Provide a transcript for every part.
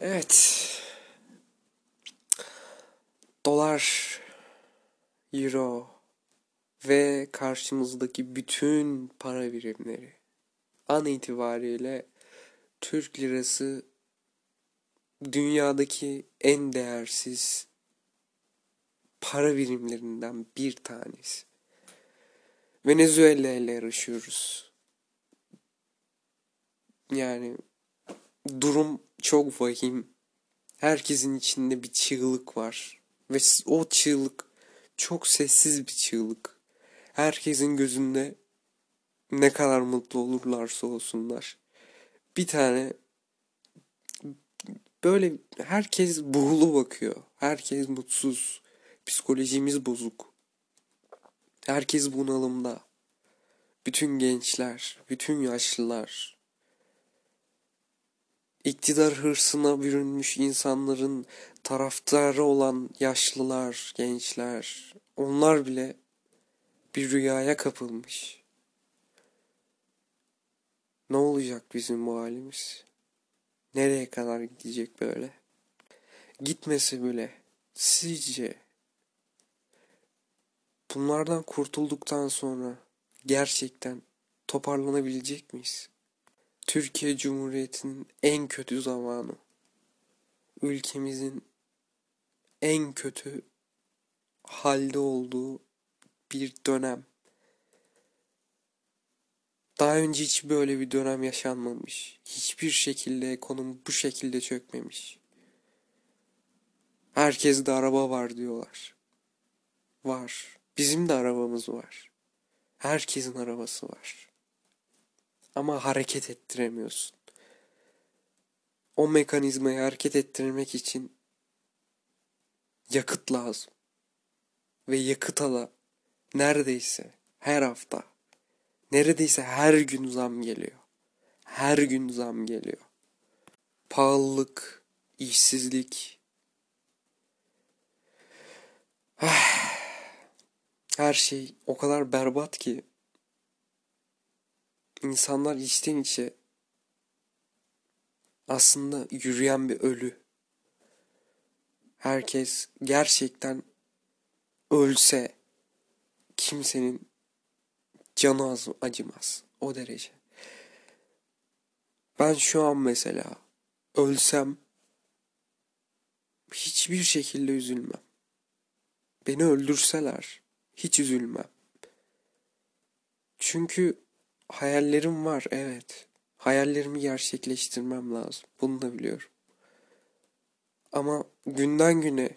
Evet. Dolar, euro ve karşımızdaki bütün para birimleri an itibariyle Türk lirası dünyadaki en değersiz para birimlerinden bir tanesi. Venezuela ile yarışıyoruz. Yani durum çok vahim. Herkesin içinde bir çığlık var. Ve o çığlık çok sessiz bir çığlık. Herkesin gözünde ne kadar mutlu olurlarsa olsunlar. Bir tane böyle herkes buğulu bakıyor. Herkes mutsuz. Psikolojimiz bozuk. Herkes bunalımda. Bütün gençler, bütün yaşlılar, iktidar hırsına bürünmüş insanların taraftarı olan yaşlılar, gençler, onlar bile bir rüyaya kapılmış. Ne olacak bizim bu halimiz? Nereye kadar gidecek böyle? Gitmesi bile sizce bunlardan kurtulduktan sonra gerçekten toparlanabilecek miyiz? Türkiye Cumhuriyeti'nin en kötü zamanı. Ülkemizin en kötü halde olduğu bir dönem. Daha önce hiç böyle bir dönem yaşanmamış. Hiçbir şekilde ekonomi bu şekilde çökmemiş. Herkes de araba var diyorlar. Var. Bizim de arabamız var. Herkesin arabası var. Ama hareket ettiremiyorsun. O mekanizmayı hareket ettirmek için yakıt lazım. Ve yakıta da neredeyse her hafta, neredeyse her gün zam geliyor. Her gün zam geliyor. Pahalılık, işsizlik. Her şey o kadar berbat ki insanlar içten içe aslında yürüyen bir ölü. Herkes gerçekten ölse kimsenin canı acımaz. O derece. Ben şu an mesela ölsem hiçbir şekilde üzülmem. Beni öldürseler hiç üzülmem. Çünkü hayallerim var evet. Hayallerimi gerçekleştirmem lazım. Bunu da biliyorum. Ama günden güne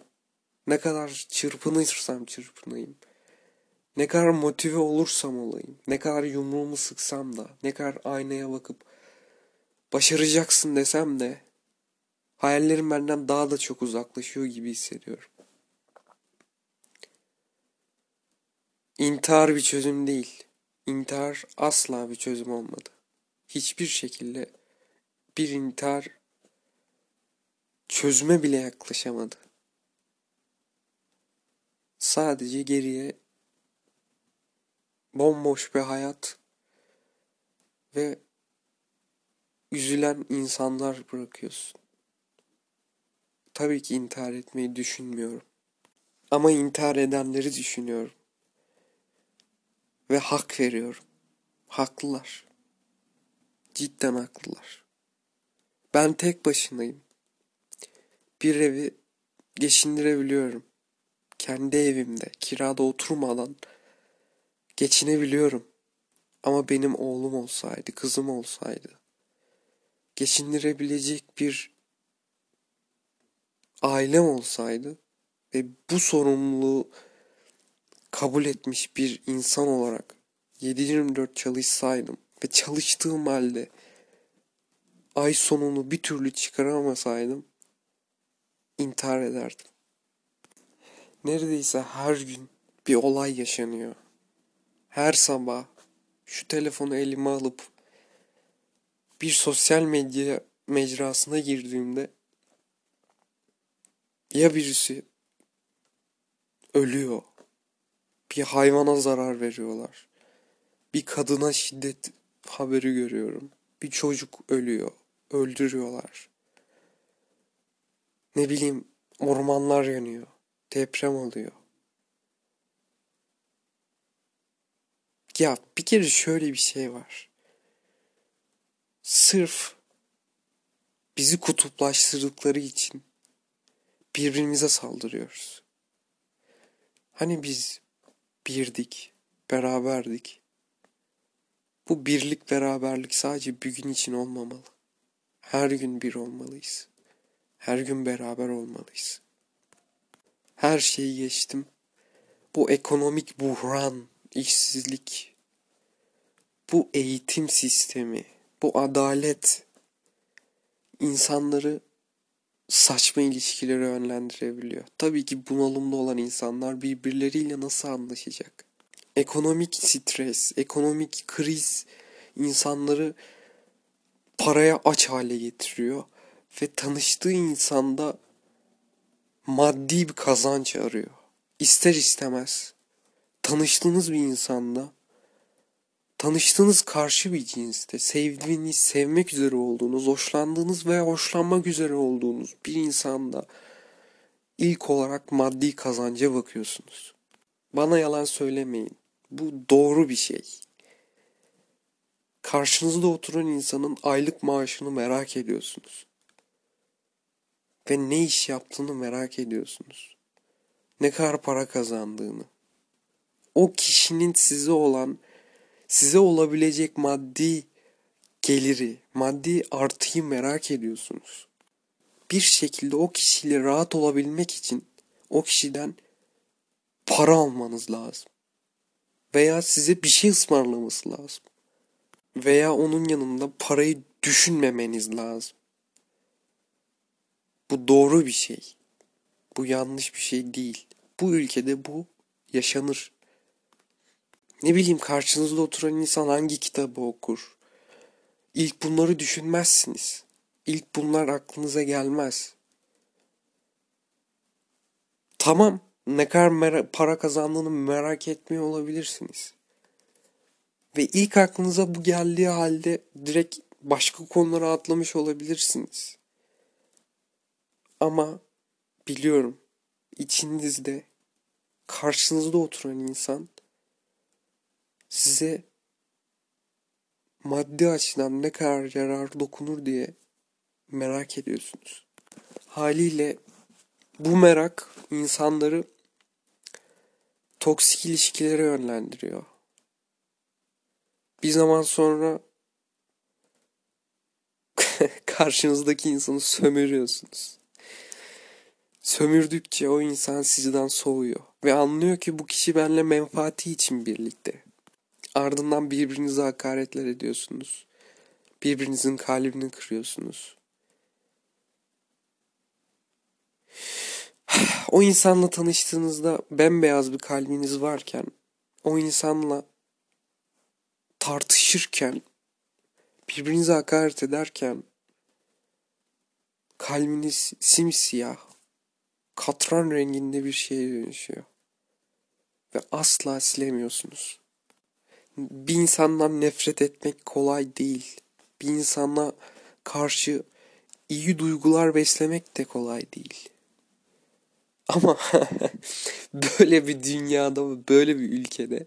ne kadar çırpınırsam çırpınayım. Ne kadar motive olursam olayım. Ne kadar yumruğumu sıksam da. Ne kadar aynaya bakıp başaracaksın desem de hayallerim benden daha da çok uzaklaşıyor gibi hissediyorum. İntihar bir çözüm değil. İntihar asla bir çözüm olmadı. Hiçbir şekilde bir intihar çözüme bile yaklaşamadı. Sadece geriye bomboş bir hayat ve üzülen insanlar bırakıyorsun. Tabii ki intihar etmeyi düşünmüyorum. Ama intihar edenleri düşünüyorum. Ve hak veriyorum. Haklılar. Cidden haklılar. Ben tek başınayım. Bir evi geçindirebiliyorum. Kendi evimde, kirada oturmadan geçinebiliyorum. Ama benim oğlum olsaydı, kızım olsaydı, geçindirebilecek bir ailem olsaydı ve bu sorumluluğu kabul etmiş bir insan olarak 7-24 çalışsaydım ve çalıştığım halde ay sonunu bir türlü çıkaramasaydım intihar ederdim. Neredeyse her gün bir olay yaşanıyor. Her sabah şu telefonu elime alıp bir sosyal medya mecrasına girdiğimde ya birisi ölüyor bir hayvana zarar veriyorlar. Bir kadına şiddet haberi görüyorum. Bir çocuk ölüyor. Öldürüyorlar. Ne bileyim ormanlar yanıyor. Deprem oluyor. Ya bir kere şöyle bir şey var. Sırf bizi kutuplaştırdıkları için birbirimize saldırıyoruz. Hani biz birdik, beraberdik. Bu birlik beraberlik sadece bir gün için olmamalı. Her gün bir olmalıyız. Her gün beraber olmalıyız. Her şeyi geçtim. Bu ekonomik buhran, işsizlik, bu eğitim sistemi, bu adalet insanları saçma ilişkileri yönlendirebiliyor. Tabii ki bunalımda olan insanlar birbirleriyle nasıl anlaşacak? Ekonomik stres, ekonomik kriz insanları paraya aç hale getiriyor ve tanıştığı insanda maddi bir kazanç arıyor. İster istemez tanıştığınız bir insanda tanıştığınız karşı bir cinste sevdiğiniz, sevmek üzere olduğunuz, hoşlandığınız veya hoşlanmak üzere olduğunuz bir insanda ilk olarak maddi kazanca bakıyorsunuz. Bana yalan söylemeyin. Bu doğru bir şey. Karşınızda oturan insanın aylık maaşını merak ediyorsunuz. Ve ne iş yaptığını merak ediyorsunuz. Ne kadar para kazandığını. O kişinin size olan size olabilecek maddi geliri, maddi artıyı merak ediyorsunuz. Bir şekilde o kişiyle rahat olabilmek için o kişiden para almanız lazım. Veya size bir şey ısmarlaması lazım. Veya onun yanında parayı düşünmemeniz lazım. Bu doğru bir şey. Bu yanlış bir şey değil. Bu ülkede bu yaşanır. Ne bileyim karşınızda oturan insan hangi kitabı okur? İlk bunları düşünmezsiniz. İlk bunlar aklınıza gelmez. Tamam, ne kadar para kazandığını merak etmiyor olabilirsiniz. Ve ilk aklınıza bu geldiği halde direkt başka konulara atlamış olabilirsiniz. Ama biliyorum içinizde karşınızda oturan insan size maddi açıdan ne kadar yarar dokunur diye merak ediyorsunuz. Haliyle bu merak insanları toksik ilişkilere yönlendiriyor. Bir zaman sonra karşınızdaki insanı sömürüyorsunuz. Sömürdükçe o insan sizden soğuyor ve anlıyor ki bu kişi benimle menfaati için birlikte. Ardından birbirinize hakaretler ediyorsunuz. Birbirinizin kalbini kırıyorsunuz. O insanla tanıştığınızda bembeyaz bir kalbiniz varken, o insanla tartışırken, birbirinize hakaret ederken, kalbiniz simsiyah, katran renginde bir şeye dönüşüyor. Ve asla silemiyorsunuz bir insandan nefret etmek kolay değil. Bir insana karşı iyi duygular beslemek de kolay değil. Ama böyle bir dünyada, böyle bir ülkede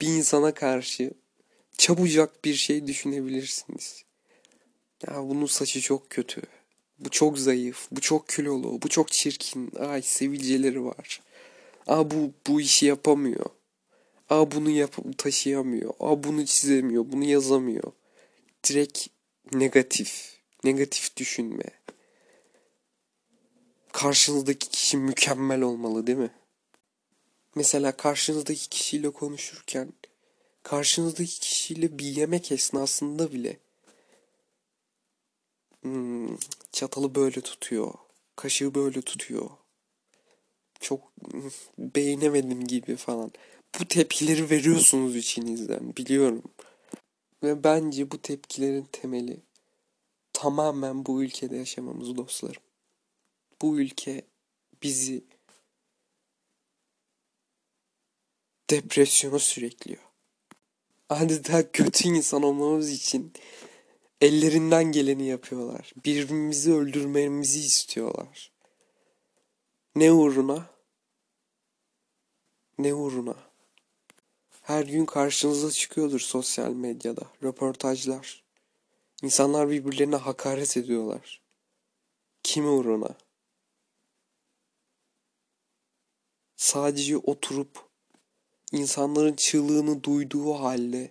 bir insana karşı çabucak bir şey düşünebilirsiniz. Ya bunun saçı çok kötü. Bu çok zayıf. Bu çok kilolu. Bu çok çirkin. Ay sivilceleri var. Aa bu bu işi yapamıyor. Aa bunu yap taşıyamıyor. Aa bunu çizemiyor. Bunu yazamıyor. Direkt negatif. Negatif düşünme. Karşınızdaki kişi mükemmel olmalı değil mi? Mesela karşınızdaki kişiyle konuşurken karşınızdaki kişiyle bir yemek esnasında bile hmm, çatalı böyle tutuyor. Kaşığı böyle tutuyor. Çok hmm, beğenemedim gibi falan bu tepkileri veriyorsunuz içinizden biliyorum. Ve bence bu tepkilerin temeli tamamen bu ülkede yaşamamız dostlarım. Bu ülke bizi depresyona sürekliyor. Adeta kötü insan olmamız için ellerinden geleni yapıyorlar. Birbirimizi öldürmemizi istiyorlar. Ne uğruna? Ne uğruna? Her gün karşınıza çıkıyordur sosyal medyada röportajlar. İnsanlar birbirlerine hakaret ediyorlar. Kimi uğruna? Sadece oturup insanların çığlığını duyduğu halde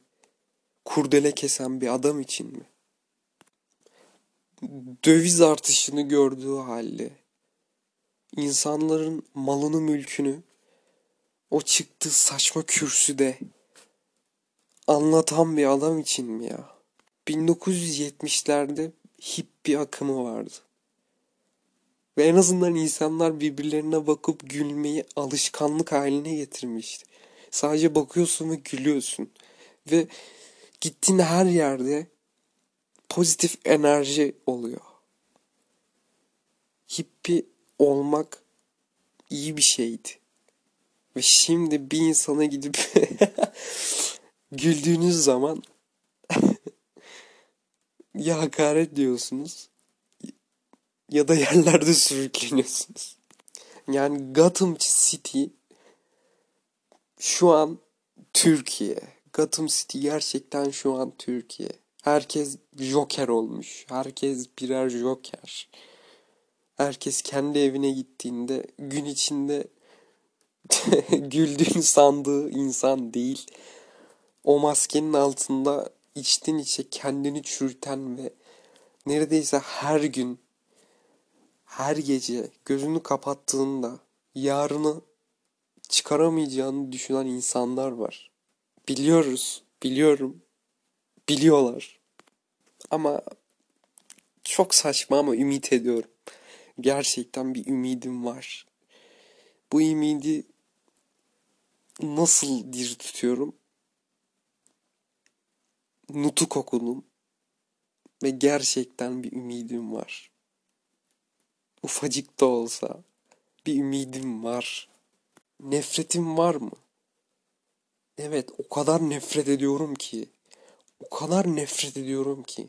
kurdele kesen bir adam için mi? Döviz artışını gördüğü halde insanların malını mülkünü o çıktığı saçma kürsüde anlatan bir adam için mi ya? 1970'lerde hippie akımı vardı. Ve en azından insanlar birbirlerine bakıp gülmeyi alışkanlık haline getirmişti. Sadece bakıyorsun ve gülüyorsun. Ve gittiğin her yerde pozitif enerji oluyor. Hippie olmak iyi bir şeydi. Ve şimdi bir insana gidip güldüğünüz zaman ya hakaret diyorsunuz ya da yerlerde sürükleniyorsunuz. Yani Gotham City şu an Türkiye. Gotham City gerçekten şu an Türkiye. Herkes Joker olmuş. Herkes birer Joker. Herkes kendi evine gittiğinde gün içinde güldüğünü sandığı insan değil. O maskenin altında içten içe kendini çürüten ve neredeyse her gün her gece gözünü kapattığında yarını çıkaramayacağını düşünen insanlar var. Biliyoruz, biliyorum. Biliyorlar. Ama çok saçma ama ümit ediyorum. Gerçekten bir ümidim var. Bu ümidi nasıl diri tutuyorum? Nutuk okudum. Ve gerçekten bir ümidim var. Ufacık da olsa bir ümidim var. Nefretim var mı? Evet, o kadar nefret ediyorum ki. O kadar nefret ediyorum ki.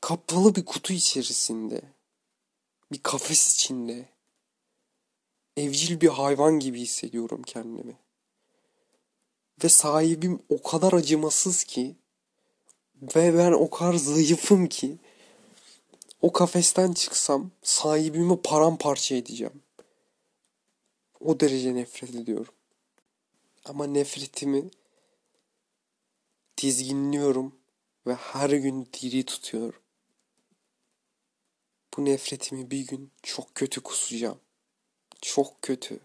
Kapalı bir kutu içerisinde. Bir kafes içinde. Evcil bir hayvan gibi hissediyorum kendimi. Ve sahibim o kadar acımasız ki. Ve ben o kadar zayıfım ki. O kafesten çıksam sahibimi paramparça edeceğim. O derece nefret ediyorum. Ama nefretimi dizginliyorum ve her gün diri tutuyorum. Bu nefretimi bir gün çok kötü kusacağım. Çok kötü.